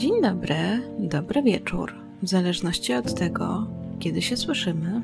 Dzień dobry, dobry wieczór. W zależności od tego, kiedy się słyszymy,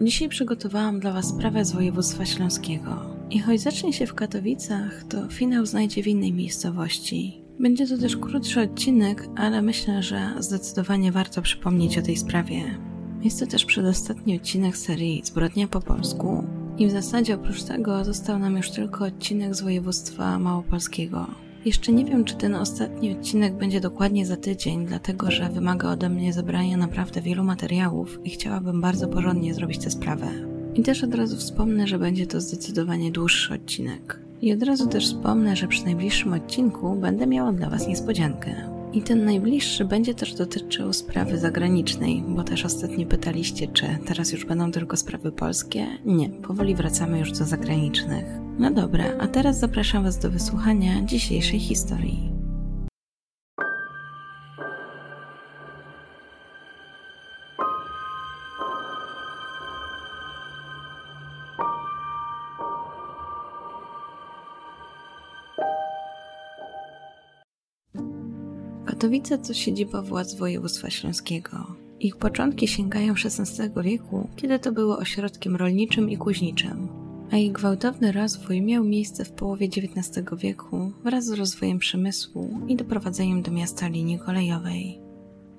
dzisiaj przygotowałam dla Was sprawę z województwa śląskiego. I choć zacznie się w Katowicach, to finał znajdzie w innej miejscowości. Będzie to też krótszy odcinek, ale myślę, że zdecydowanie warto przypomnieć o tej sprawie. Jest to też przedostatni odcinek serii Zbrodnia po polsku, i w zasadzie oprócz tego został nam już tylko odcinek z województwa małopolskiego. Jeszcze nie wiem, czy ten ostatni odcinek będzie dokładnie za tydzień, dlatego że wymaga ode mnie zebrania naprawdę wielu materiałów i chciałabym bardzo porządnie zrobić tę sprawę. I też od razu wspomnę, że będzie to zdecydowanie dłuższy odcinek. I od razu też wspomnę, że przy najbliższym odcinku będę miała dla Was niespodziankę. I ten najbliższy będzie też dotyczył sprawy zagranicznej, bo też ostatnio pytaliście, czy teraz już będą tylko sprawy polskie. Nie, powoli wracamy już do zagranicznych. No dobra, a teraz zapraszam Was do wysłuchania dzisiejszej historii. Katowice to siedziba władz województwa śląskiego. Ich początki sięgają XVI wieku, kiedy to było ośrodkiem rolniczym i kuźniczym, a ich gwałtowny rozwój miał miejsce w połowie XIX wieku wraz z rozwojem przemysłu i doprowadzeniem do miasta linii kolejowej.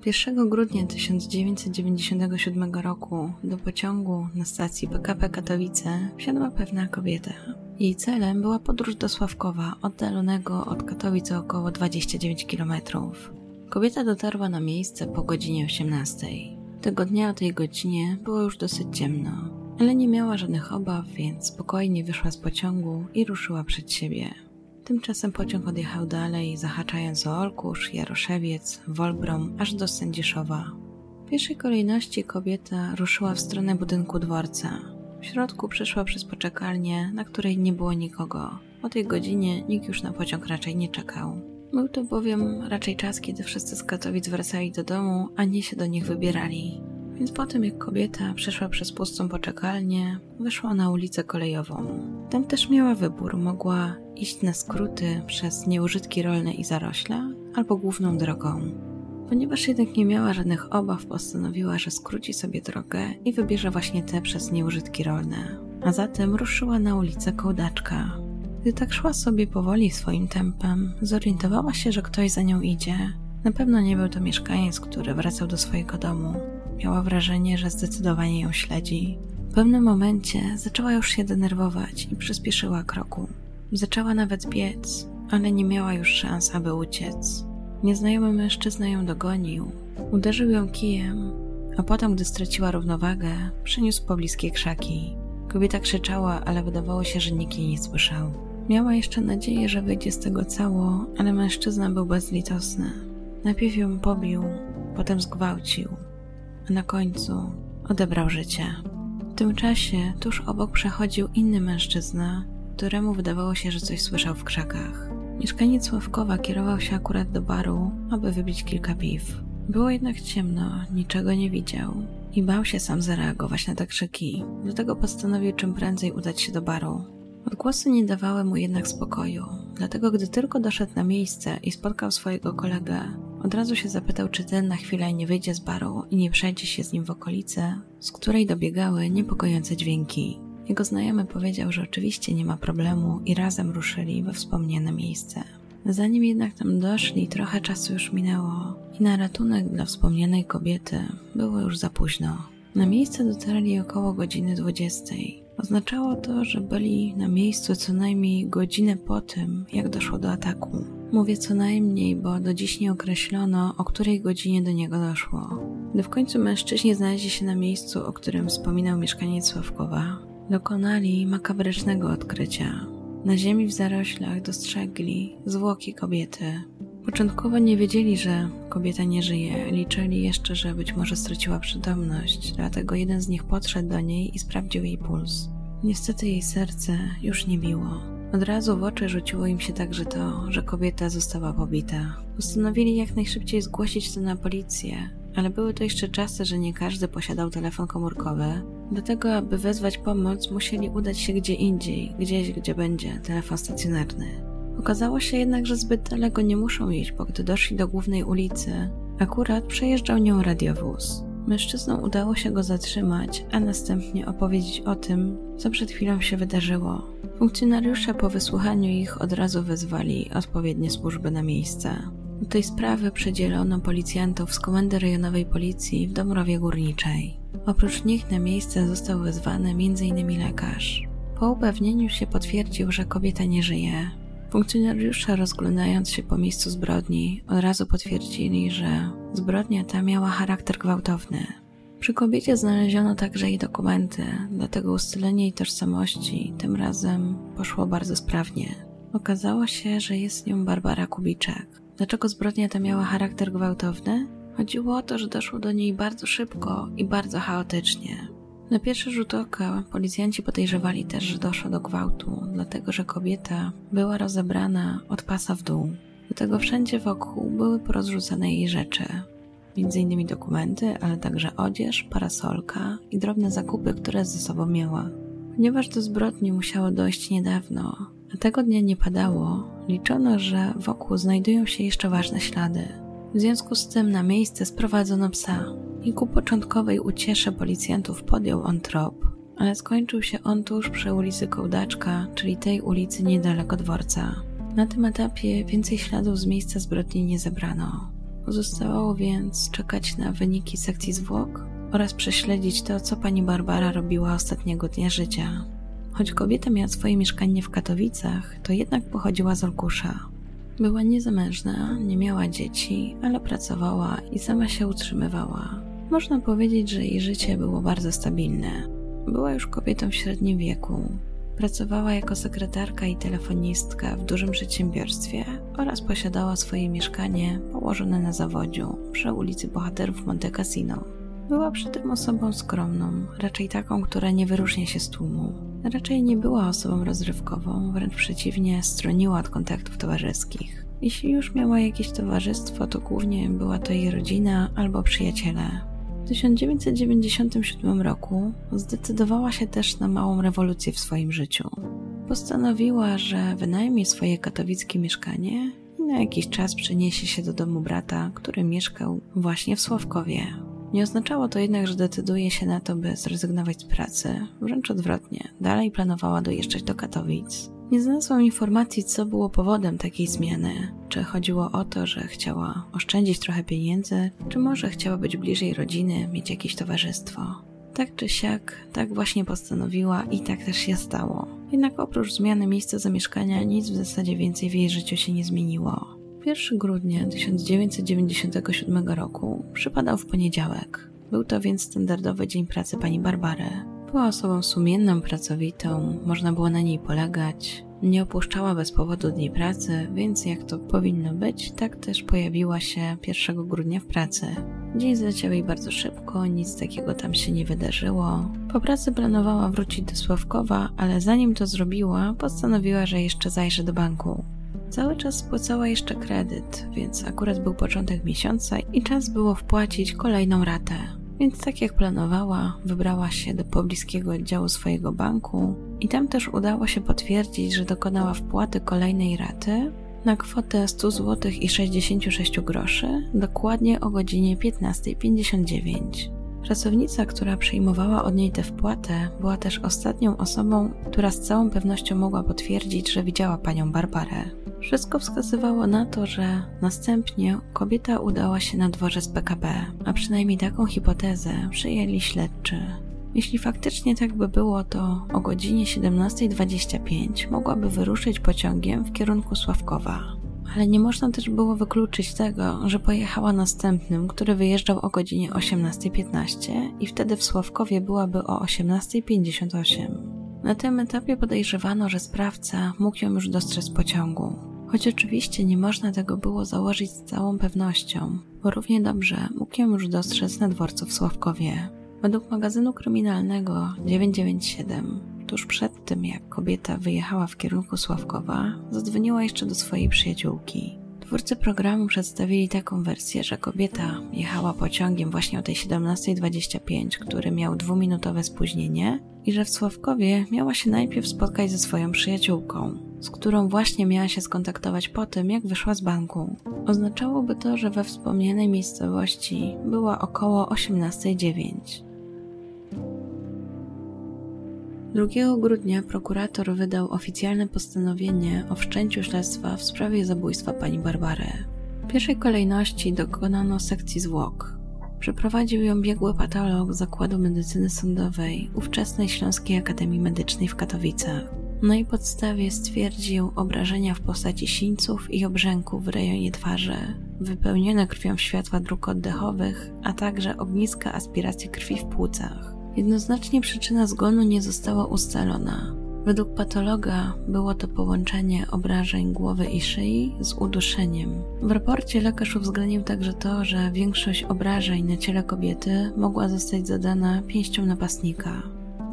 1 grudnia 1997 roku do pociągu na stacji PKP Katowice wsiadła pewna kobieta. Jej celem była podróż do Sławkowa, oddalonego od Katowic około 29 km. Kobieta dotarła na miejsce po godzinie 18. Tego dnia o tej godzinie było już dosyć ciemno, ale nie miała żadnych obaw, więc spokojnie wyszła z pociągu i ruszyła przed siebie. Tymczasem pociąg odjechał dalej, zahaczając o Olkusz, Jaroszewiec, Wolbrom, aż do Sędziszowa. W pierwszej kolejności kobieta ruszyła w stronę budynku dworca. W środku przeszła przez poczekalnię, na której nie było nikogo. O tej godzinie nikt już na pociąg raczej nie czekał. Był to bowiem raczej czas, kiedy wszyscy z Katowic wracali do domu, a nie się do nich wybierali. Więc po tym, jak kobieta przeszła przez pustą poczekalnię, wyszła na ulicę kolejową. Tam też miała wybór. Mogła iść na skróty przez nieużytki rolne i zarośla, albo główną drogą. Ponieważ jednak nie miała żadnych obaw, postanowiła, że skróci sobie drogę i wybierze właśnie te przez nieużytki rolne. A zatem ruszyła na ulicę Kołdaczka. Gdy tak szła sobie powoli swoim tempem, zorientowała się, że ktoś za nią idzie. Na pewno nie był to mieszkaniec, który wracał do swojego domu. Miała wrażenie, że zdecydowanie ją śledzi. W pewnym momencie zaczęła już się denerwować i przyspieszyła kroku. Zaczęła nawet biec, ale nie miała już szans, aby uciec. Nieznajomy mężczyzna ją dogonił, uderzył ją kijem, a potem, gdy straciła równowagę, przeniósł pobliskie krzaki. Kobieta krzyczała, ale wydawało się, że nikt jej nie słyszał. Miała jeszcze nadzieję, że wyjdzie z tego cało, ale mężczyzna był bezlitosny. Najpierw ją pobił, potem zgwałcił, a na końcu odebrał życie. W tym czasie tuż obok przechodził inny mężczyzna, któremu wydawało się, że coś słyszał w krzakach. Mieszkaniec Sławkowa kierował się akurat do baru, aby wybić kilka piw. Było jednak ciemno, niczego nie widział i bał się sam zareagować na te krzyki, dlatego postanowił czym prędzej udać się do baru. Odgłosy nie dawały mu jednak spokoju, dlatego gdy tylko doszedł na miejsce i spotkał swojego kolegę, od razu się zapytał, czy ten na chwilę nie wyjdzie z baru i nie przejdzie się z nim w okolicy, z której dobiegały niepokojące dźwięki. Jego znajomy powiedział, że oczywiście nie ma problemu i razem ruszyli we wspomniane miejsce. Zanim jednak tam doszli, trochę czasu już minęło i na ratunek dla wspomnianej kobiety było już za późno. Na miejsce dotarli około godziny 20. Oznaczało to, że byli na miejscu co najmniej godzinę po tym, jak doszło do ataku. Mówię co najmniej, bo do dziś nie określono, o której godzinie do niego doszło. Gdy w końcu mężczyźni znaleźli się na miejscu, o którym wspominał mieszkaniec Sławkowa, dokonali makabrycznego odkrycia. Na ziemi w zaroślach dostrzegli zwłoki kobiety. Początkowo nie wiedzieli, że kobieta nie żyje. Liczyli jeszcze, że być może straciła przytomność, dlatego jeden z nich podszedł do niej i sprawdził jej puls. Niestety jej serce już nie biło. Od razu w oczy rzuciło im się także to, że kobieta została pobita. Postanowili jak najszybciej zgłosić to na policję, ale były to jeszcze czasy, że nie każdy posiadał telefon komórkowy. Do tego, aby wezwać pomoc, musieli udać się gdzie indziej, gdzieś, gdzie będzie telefon stacjonarny. Okazało się jednak, że zbyt daleko nie muszą iść, bo gdy doszli do głównej ulicy, akurat przejeżdżał nią radiowóz. Mężczyznom udało się go zatrzymać, a następnie opowiedzieć o tym, co przed chwilą się wydarzyło. Funkcjonariusze po wysłuchaniu ich od razu wezwali odpowiednie służby na miejsce. Do tej sprawy przydzielono policjantów z Komendy Rejonowej Policji w Dąbrowie Górniczej. Oprócz nich na miejsce został wezwany m.in. lekarz. Po upewnieniu się potwierdził, że kobieta nie żyje. Funkcjonariusze rozglądając się po miejscu zbrodni od razu potwierdzili, że zbrodnia ta miała charakter gwałtowny. Przy kobiecie znaleziono także jej dokumenty, dlatego ustalenie jej tożsamości tym razem poszło bardzo sprawnie. Okazało się, że jest nią Barbara Kubiczek. Dlaczego zbrodnia ta miała charakter gwałtowny? Chodziło o to, że doszło do niej bardzo szybko i bardzo chaotycznie. Na pierwszy rzut oka policjanci podejrzewali też, że doszło do gwałtu, dlatego że kobieta była rozebrana od pasa w dół. Do tego wszędzie wokół były porozrzucane jej rzeczy, m.in. dokumenty, ale także odzież, parasolka i drobne zakupy, które ze sobą miała. Ponieważ do zbrodni musiało dojść niedawno, tego dnia nie padało, liczono, że wokół znajdują się jeszcze ważne ślady. W związku z tym na miejsce sprowadzono psa i ku początkowej uciesze policjantów podjął on trop, ale skończył się on tuż przy ulicy Kołdaczka, czyli tej ulicy niedaleko dworca. Na tym etapie więcej śladów z miejsca zbrodni nie zebrano. Pozostawało więc czekać na wyniki sekcji zwłok oraz prześledzić to, co pani Barbara robiła ostatniego dnia życia. Choć kobieta miała swoje mieszkanie w Katowicach, to jednak pochodziła z Olkusza. Była niezamężna, nie miała dzieci, ale pracowała i sama się utrzymywała. Można powiedzieć, że jej życie było bardzo stabilne. Była już kobietą w średnim wieku. Pracowała jako sekretarka i telefonistka w dużym przedsiębiorstwie oraz posiadała swoje mieszkanie położone na zawodziu przy ulicy Bohaterów Monte Cassino. Była przy tym osobą skromną, raczej taką, która nie wyróżnia się z tłumu. Raczej nie była osobą rozrywkową, wręcz przeciwnie, stroniła od kontaktów towarzyskich. Jeśli już miała jakieś towarzystwo, to głównie była to jej rodzina albo przyjaciele. W 1997 roku zdecydowała się też na małą rewolucję w swoim życiu. Postanowiła, że wynajmie swoje katowickie mieszkanie i na jakiś czas przeniesie się do domu brata, który mieszkał właśnie w Sławkowie. Nie oznaczało to jednak, że decyduje się na to, by zrezygnować z pracy. Wręcz odwrotnie, dalej planowała dojeżdżać do Katowic. Nie znalazłam informacji, co było powodem takiej zmiany. Czy chodziło o to, że chciała oszczędzić trochę pieniędzy, czy może chciała być bliżej rodziny, mieć jakieś towarzystwo. Tak czy siak, tak właśnie postanowiła i tak też się stało. Jednak oprócz zmiany miejsca zamieszkania, nic w zasadzie więcej w jej życiu się nie zmieniło. 1 grudnia 1997 roku przypadał w poniedziałek. Był to więc standardowy dzień pracy pani Barbary. Była osobą sumienną, pracowitą, można było na niej polegać. Nie opuszczała bez powodu dni pracy, więc jak to powinno być, tak też pojawiła się 1 grudnia w pracy. Dzień zleciał jej bardzo szybko, nic takiego tam się nie wydarzyło. Po pracy planowała wrócić do Sławkowa, ale zanim to zrobiła, postanowiła, że jeszcze zajrzy do banku. Cały czas spłacała jeszcze kredyt, więc akurat był początek miesiąca i czas było wpłacić kolejną ratę. Więc tak jak planowała, wybrała się do pobliskiego oddziału swojego banku i tam też udało się potwierdzić, że dokonała wpłaty kolejnej raty na kwotę 100 zł i 66 groszy dokładnie o godzinie 15.59. Pracownica, która przyjmowała od niej tę wpłatę, była też ostatnią osobą, która z całą pewnością mogła potwierdzić, że widziała panią Barbarę. Wszystko wskazywało na to, że następnie kobieta udała się na dworzec PKP, a przynajmniej taką hipotezę przyjęli śledczy. Jeśli faktycznie tak by było, to o godzinie 17.25 mogłaby wyruszyć pociągiem w kierunku Sławkowa. Ale nie można też było wykluczyć tego, że pojechała następnym, który wyjeżdżał o godzinie 18.15 i wtedy w Sławkowie byłaby o 18.58. Na tym etapie podejrzewano, że sprawca mógł ją już dostrzec pociągu. Choć oczywiście nie można tego było założyć z całą pewnością, bo równie dobrze mógł ją już dostrzec na dworcu w Sławkowie. Według magazynu kryminalnego 997, tuż przed tym jak kobieta wyjechała w kierunku Sławkowa, zadzwoniła jeszcze do swojej przyjaciółki. Twórcy programu przedstawili taką wersję, że kobieta jechała pociągiem właśnie o tej 17.25, który miał dwuminutowe spóźnienie i że w Sławkowie miała się najpierw spotkać ze swoją przyjaciółką. Z którą właśnie miała się skontaktować po tym, jak wyszła z banku. Oznaczałoby to, że we wspomnianej miejscowości była około 18.09. 2 grudnia prokurator wydał oficjalne postanowienie o wszczęciu śledztwa w sprawie zabójstwa pani Barbary. W pierwszej kolejności dokonano sekcji zwłok. Przeprowadził ją biegły patolog Zakładu Medycyny Sądowej ówczesnej Śląskiej Akademii Medycznej w Katowicach. Na jej podstawie stwierdził obrażenia w postaci sińców i obrzęków w rejonie twarzy, wypełnione krwią światła dróg oddechowych, a także ogniska aspiracji krwi w płucach. Jednoznacznie przyczyna zgonu nie została ustalona. Według patologa było to połączenie obrażeń głowy i szyi z uduszeniem. W raporcie lekarz uwzględnił także to, że większość obrażeń na ciele kobiety mogła zostać zadana pięścią napastnika.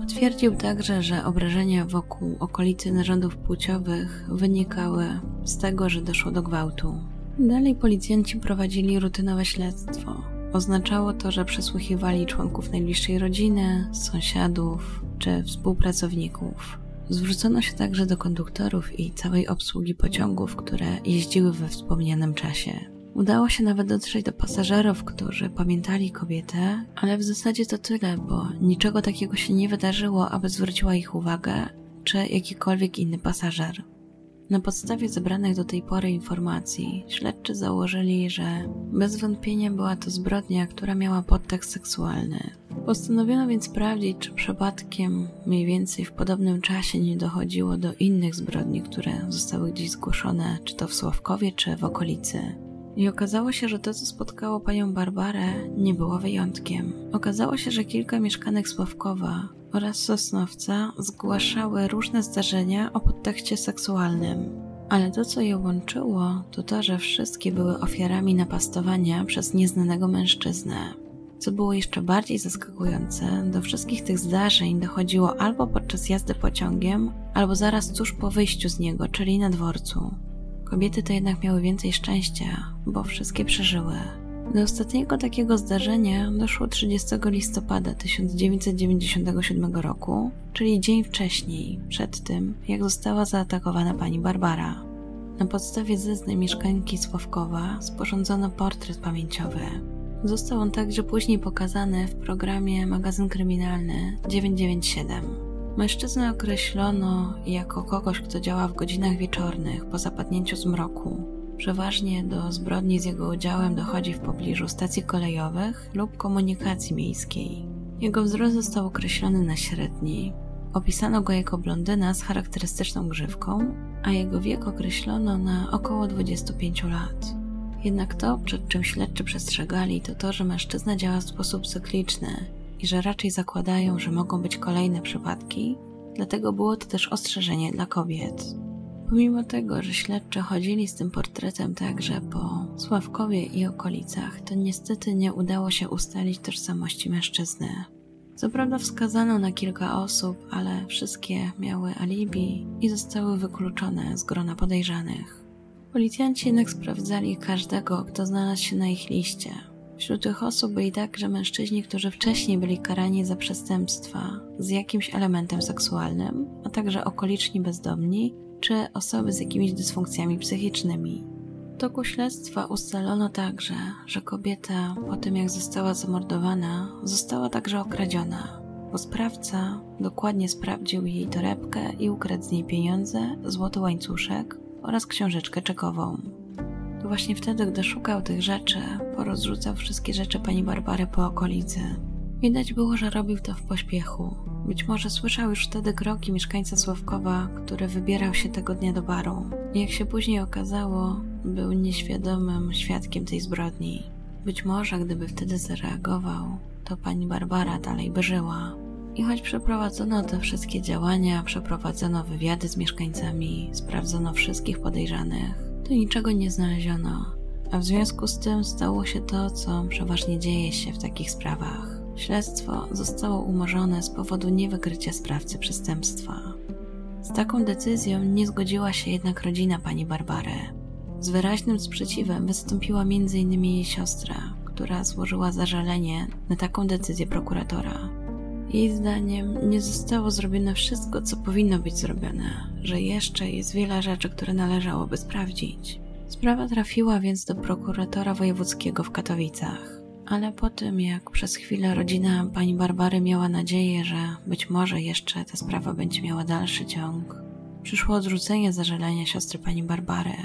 Potwierdził także, że obrażenia wokół okolicy narządów płciowych wynikały z tego, że doszło do gwałtu. Dalej policjanci prowadzili rutynowe śledztwo. Oznaczało to, że przesłuchiwali członków najbliższej rodziny, sąsiadów czy współpracowników. Zwrócono się także do konduktorów i całej obsługi pociągów, które jeździły we wspomnianym czasie. Udało się nawet dotrzeć do pasażerów, którzy pamiętali kobietę, ale w zasadzie to tyle, bo niczego takiego się nie wydarzyło, aby zwróciła ich uwagę, czy jakikolwiek inny pasażer. Na podstawie zebranych do tej pory informacji, śledczy założyli, że bez wątpienia była to zbrodnia, która miała podtekst seksualny. Postanowiono więc sprawdzić, czy przypadkiem mniej więcej w podobnym czasie nie dochodziło do innych zbrodni, które zostały gdzieś zgłoszone, czy to w Sławkowie, czy w okolicy. I okazało się, że to, co spotkało panią Barbarę, nie było wyjątkiem. Okazało się, że kilka mieszkanek Sławkowa oraz Sosnowca zgłaszały różne zdarzenia o podtekście seksualnym. Ale to, co je łączyło, to to, że wszystkie były ofiarami napastowania przez nieznanego mężczyznę. Co było jeszcze bardziej zaskakujące, do wszystkich tych zdarzeń dochodziło albo podczas jazdy pociągiem, albo zaraz tuż po wyjściu z niego, czyli na dworcu. Kobiety to jednak miały więcej szczęścia, bo wszystkie przeżyły. Do ostatniego takiego zdarzenia doszło 30 listopada 1997 roku, czyli dzień wcześniej, przed tym, jak została zaatakowana pani Barbara. Na podstawie zeznań mieszkanki Sławkowa sporządzono portret pamięciowy. Został on także później pokazany w programie Magazyn Kryminalny 997. Mężczyznę określono jako kogoś, kto działa w godzinach wieczornych po zapadnięciu zmroku. Przeważnie do zbrodni z jego udziałem dochodzi w pobliżu stacji kolejowych lub komunikacji miejskiej. Jego wzrost został określony na średni. Opisano go jako blondyna z charakterystyczną grzywką, a jego wiek określono na około 25 lat. Jednak to, przed czym śledczy przestrzegali, to to, że mężczyzna działa w sposób cykliczny i że raczej zakładają, że mogą być kolejne przypadki, dlatego było to też ostrzeżenie dla kobiet. Pomimo tego, że śledczy chodzili z tym portretem także po Sławkowie i okolicach, to niestety nie udało się ustalić tożsamości mężczyzny. Co prawda wskazano na kilka osób, ale wszystkie miały alibi i zostały wykluczone z grona podejrzanych. Policjanci jednak sprawdzali każdego, kto znalazł się na ich liście. Wśród tych osób byli także mężczyźni, którzy wcześniej byli karani za przestępstwa z jakimś elementem seksualnym, a także okoliczni bezdomni czy osoby z jakimiś dysfunkcjami psychicznymi. W toku śledztwa ustalono także, że kobieta po tym jak została zamordowana, została także okradziona, bo sprawca dokładnie sprawdził jej torebkę i ukradł z niej pieniądze, złoty łańcuszek oraz książeczkę czekową. Właśnie wtedy, gdy szukał tych rzeczy, porozrzucał wszystkie rzeczy pani Barbary po okolicy. Widać było, że robił to w pośpiechu, być może słyszał już wtedy kroki mieszkańca Sławkowa, który wybierał się tego dnia do baru. Jak się później okazało, był nieświadomym świadkiem tej zbrodni. Być może, gdyby wtedy zareagował, to pani Barbara dalej by żyła. I choć przeprowadzono te wszystkie działania, przeprowadzono wywiady z mieszkańcami, sprawdzono wszystkich podejrzanych, to niczego nie znaleziono. A w związku z tym stało się to, co przeważnie dzieje się w takich sprawach. Śledztwo zostało umorzone z powodu niewykrycia sprawcy przestępstwa. Z taką decyzją nie zgodziła się jednak rodzina pani Barbary. Z wyraźnym sprzeciwem wystąpiła m.in. jej siostra, która złożyła zażalenie na taką decyzję prokuratora. Jej zdaniem nie zostało zrobione wszystko, co powinno być zrobione, że jeszcze jest wiele rzeczy, które należałoby sprawdzić. Sprawa trafiła więc do prokuratora wojewódzkiego w Katowicach. Ale po tym, jak przez chwilę rodzina pani Barbary miała nadzieję, że być może jeszcze ta sprawa będzie miała dalszy ciąg, przyszło odrzucenie zażalenia siostry pani Barbary,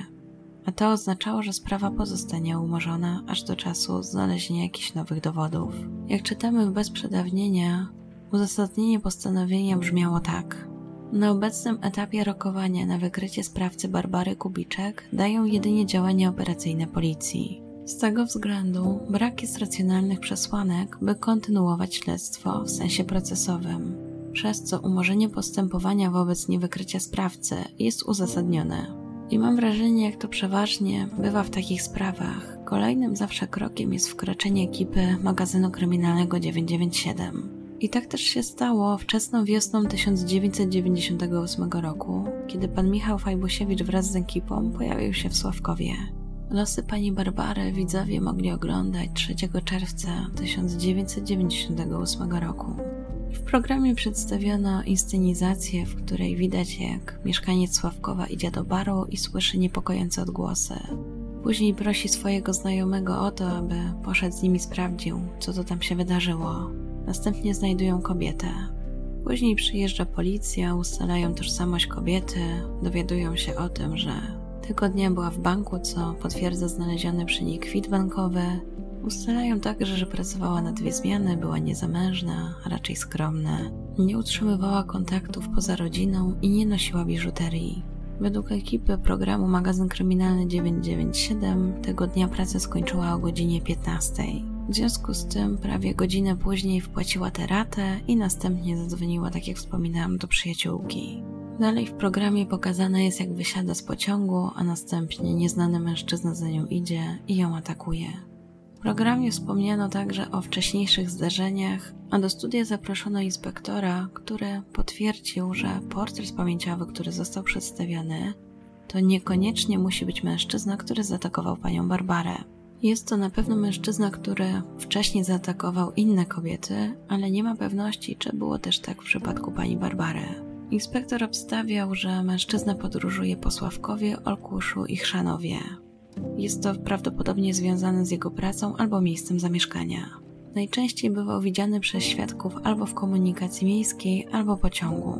a to oznaczało, że sprawa pozostanie umorzona aż do czasu znalezienia jakichś nowych dowodów. Jak czytamy w Bez Przedawnienia, uzasadnienie postanowienia brzmiało tak. Na obecnym etapie rokowania na wykrycie sprawcy Barbary Kubiczek dają jedynie działania operacyjne policji. Z tego względu brak jest racjonalnych przesłanek, by kontynuować śledztwo w sensie procesowym, przez co umorzenie postępowania wobec niewykrycia sprawcy jest uzasadnione. I mam wrażenie, jak to przeważnie bywa w takich sprawach, kolejnym zawsze krokiem jest wkroczenie ekipy magazynu kryminalnego 997. I tak też się stało wczesną wiosną 1998 roku, kiedy pan Michał Fajbusiewicz wraz z ekipą pojawił się w Sławkowie. Losy pani Barbary widzowie mogli oglądać 3 czerwca 1998 roku. W programie przedstawiono inscenizację, w której widać jak mieszkaniec Sławkowa idzie do baru i słyszy niepokojące odgłosy. Później prosi swojego znajomego o to, aby poszedł z nimi sprawdził, co to tam się wydarzyło. Następnie znajdują kobietę. Później przyjeżdża policja, ustalają tożsamość kobiety, dowiadują się o tym, że tego dnia była w banku, co potwierdza znaleziony przy niej kwit bankowy. Ustalają także, że pracowała na dwie zmiany, była niezamężna, raczej skromna, nie utrzymywała kontaktów poza rodziną i nie nosiła biżuterii. Według ekipy programu Magazyn Kryminalny 997 tego dnia pracę skończyła o godzinie 15. W związku z tym prawie godzinę później wpłaciła tę ratę i następnie zadzwoniła, tak jak wspominałam, do przyjaciółki. Dalej w programie pokazane jest, jak wysiada z pociągu, a następnie nieznany mężczyzna za nią idzie i ją atakuje. W programie wspomniano także o wcześniejszych zdarzeniach, a do studia zaproszono inspektora, który potwierdził, że portret pamięciowy, który został przedstawiony, to niekoniecznie musi być mężczyzna, który zaatakował panią Barbarę. Jest to na pewno mężczyzna, który wcześniej zaatakował inne kobiety, ale nie ma pewności, czy było też tak w przypadku pani Barbary. Inspektor obstawiał, że mężczyzna podróżuje po Sławkowie, Olkuszu i Chrzanowie. Jest to prawdopodobnie związane z jego pracą albo miejscem zamieszkania. Najczęściej bywał widziany przez świadków albo w komunikacji miejskiej, albo pociągu.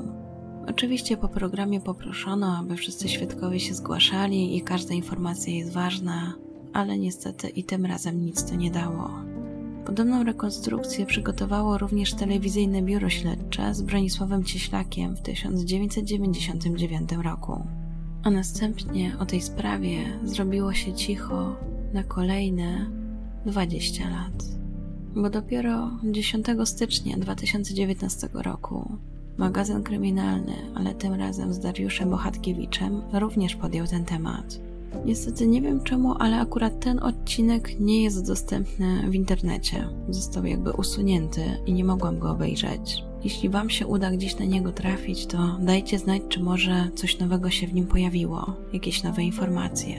Oczywiście po programie poproszono, aby wszyscy świadkowie się zgłaszali i każda informacja jest ważna, ale niestety i tym razem nic to nie dało. Podobną rekonstrukcję przygotowało również telewizyjne biuro śledcze z Bronisławem Cieślakiem w 1999 roku. A następnie o tej sprawie zrobiło się cicho na kolejne 20 lat. Bo dopiero 10 stycznia 2019 roku magazyn kryminalny, ale tym razem z Dariuszem Bochatkiewiczem, również podjął ten temat. Niestety nie wiem czemu, ale akurat ten odcinek nie jest dostępny w internecie. Został jakby usunięty i nie mogłam go obejrzeć. Jeśli Wam się uda gdzieś na niego trafić, to dajcie znać, czy może coś nowego się w nim pojawiło, jakieś nowe informacje.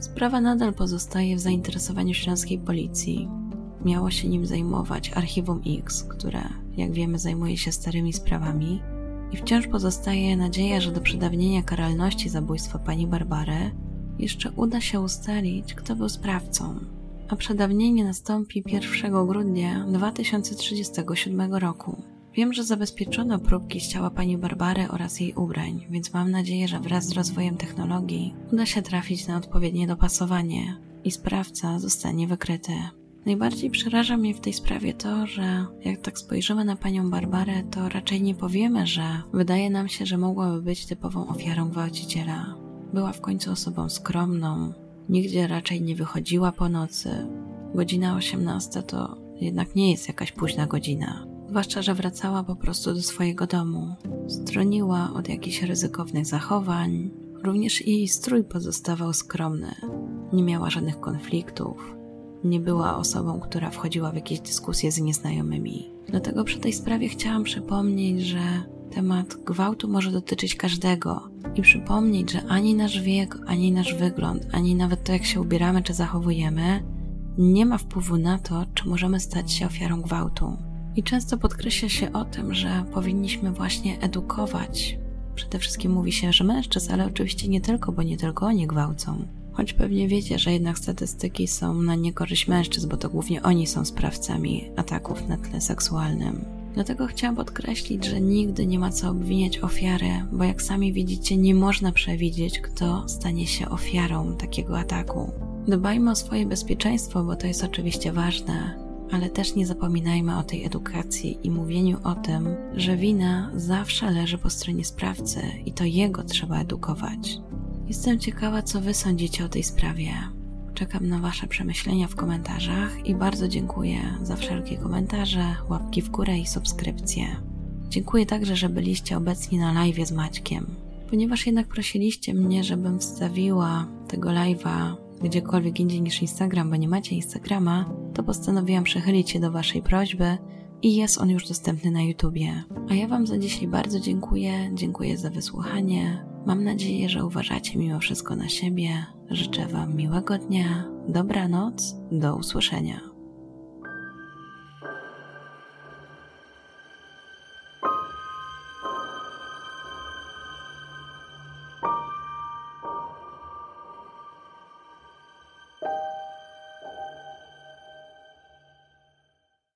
Sprawa nadal pozostaje w zainteresowaniu śląskiej policji. Miało się nim zajmować Archiwum X, które, jak wiemy, zajmuje się starymi sprawami, i wciąż pozostaje nadzieja, że do przedawnienia karalności zabójstwa pani Barbary jeszcze uda się ustalić, kto był sprawcą, a przedawnienie nastąpi 1 grudnia 2037 roku. Wiem, że zabezpieczono próbki z ciała pani Barbary oraz jej ubrań, więc mam nadzieję, że wraz z rozwojem technologii uda się trafić na odpowiednie dopasowanie i sprawca zostanie wykryty. Najbardziej przeraża mnie w tej sprawie to, że jak tak spojrzymy na panią Barbarę, to raczej nie powiemy, że wydaje nam się, że mogłaby być typową ofiarą gwałciciela. Była w końcu osobą skromną, nigdzie raczej nie wychodziła po nocy. Godzina 18 to jednak nie jest jakaś późna godzina. Zwłaszcza, że wracała po prostu do swojego domu. Stroniła od jakichś ryzykownych zachowań. Również jej strój pozostawał skromny. Nie miała żadnych konfliktów. Nie była osobą, która wchodziła w jakieś dyskusje z nieznajomymi. Dlatego przy tej sprawie chciałam przypomnieć, że temat gwałtu może dotyczyć każdego i przypomnieć, że ani nasz wiek, ani nasz wygląd, ani nawet to, jak się ubieramy czy zachowujemy, nie ma wpływu na to, czy możemy stać się ofiarą gwałtu. I często podkreśla się o tym, że powinniśmy właśnie edukować. Przede wszystkim mówi się, że mężczyzn, ale oczywiście nie tylko, bo nie tylko oni gwałcą. Choć pewnie wiecie, że jednak statystyki są na niekorzyść mężczyzn, bo to głównie oni są sprawcami ataków na tle seksualnym. Dlatego chciałam podkreślić, że nigdy nie ma co obwiniać ofiary, bo jak sami widzicie, nie można przewidzieć, kto stanie się ofiarą takiego ataku. Dbajmy o swoje bezpieczeństwo, bo to jest oczywiście ważne, ale też nie zapominajmy o tej edukacji i mówieniu o tym, że wina zawsze leży po stronie sprawcy i to jego trzeba edukować. Jestem ciekawa, co Wy sądzicie o tej sprawie. Czekam na Wasze przemyślenia w komentarzach i bardzo dziękuję za wszelkie komentarze, łapki w górę i subskrypcje. Dziękuję także, że byliście obecni na live z Maćkiem. Ponieważ jednak prosiliście mnie, żebym wstawiła tego live'a gdziekolwiek indziej niż Instagram, bo nie macie Instagrama, to postanowiłam przychylić się do Waszej prośby i jest on już dostępny na YouTubie. A ja Wam za dzisiaj bardzo dziękuję, dziękuję za wysłuchanie. Mam nadzieję, że uważacie mimo wszystko na siebie. Życzę Wam miłego dnia, dobranoc, do usłyszenia.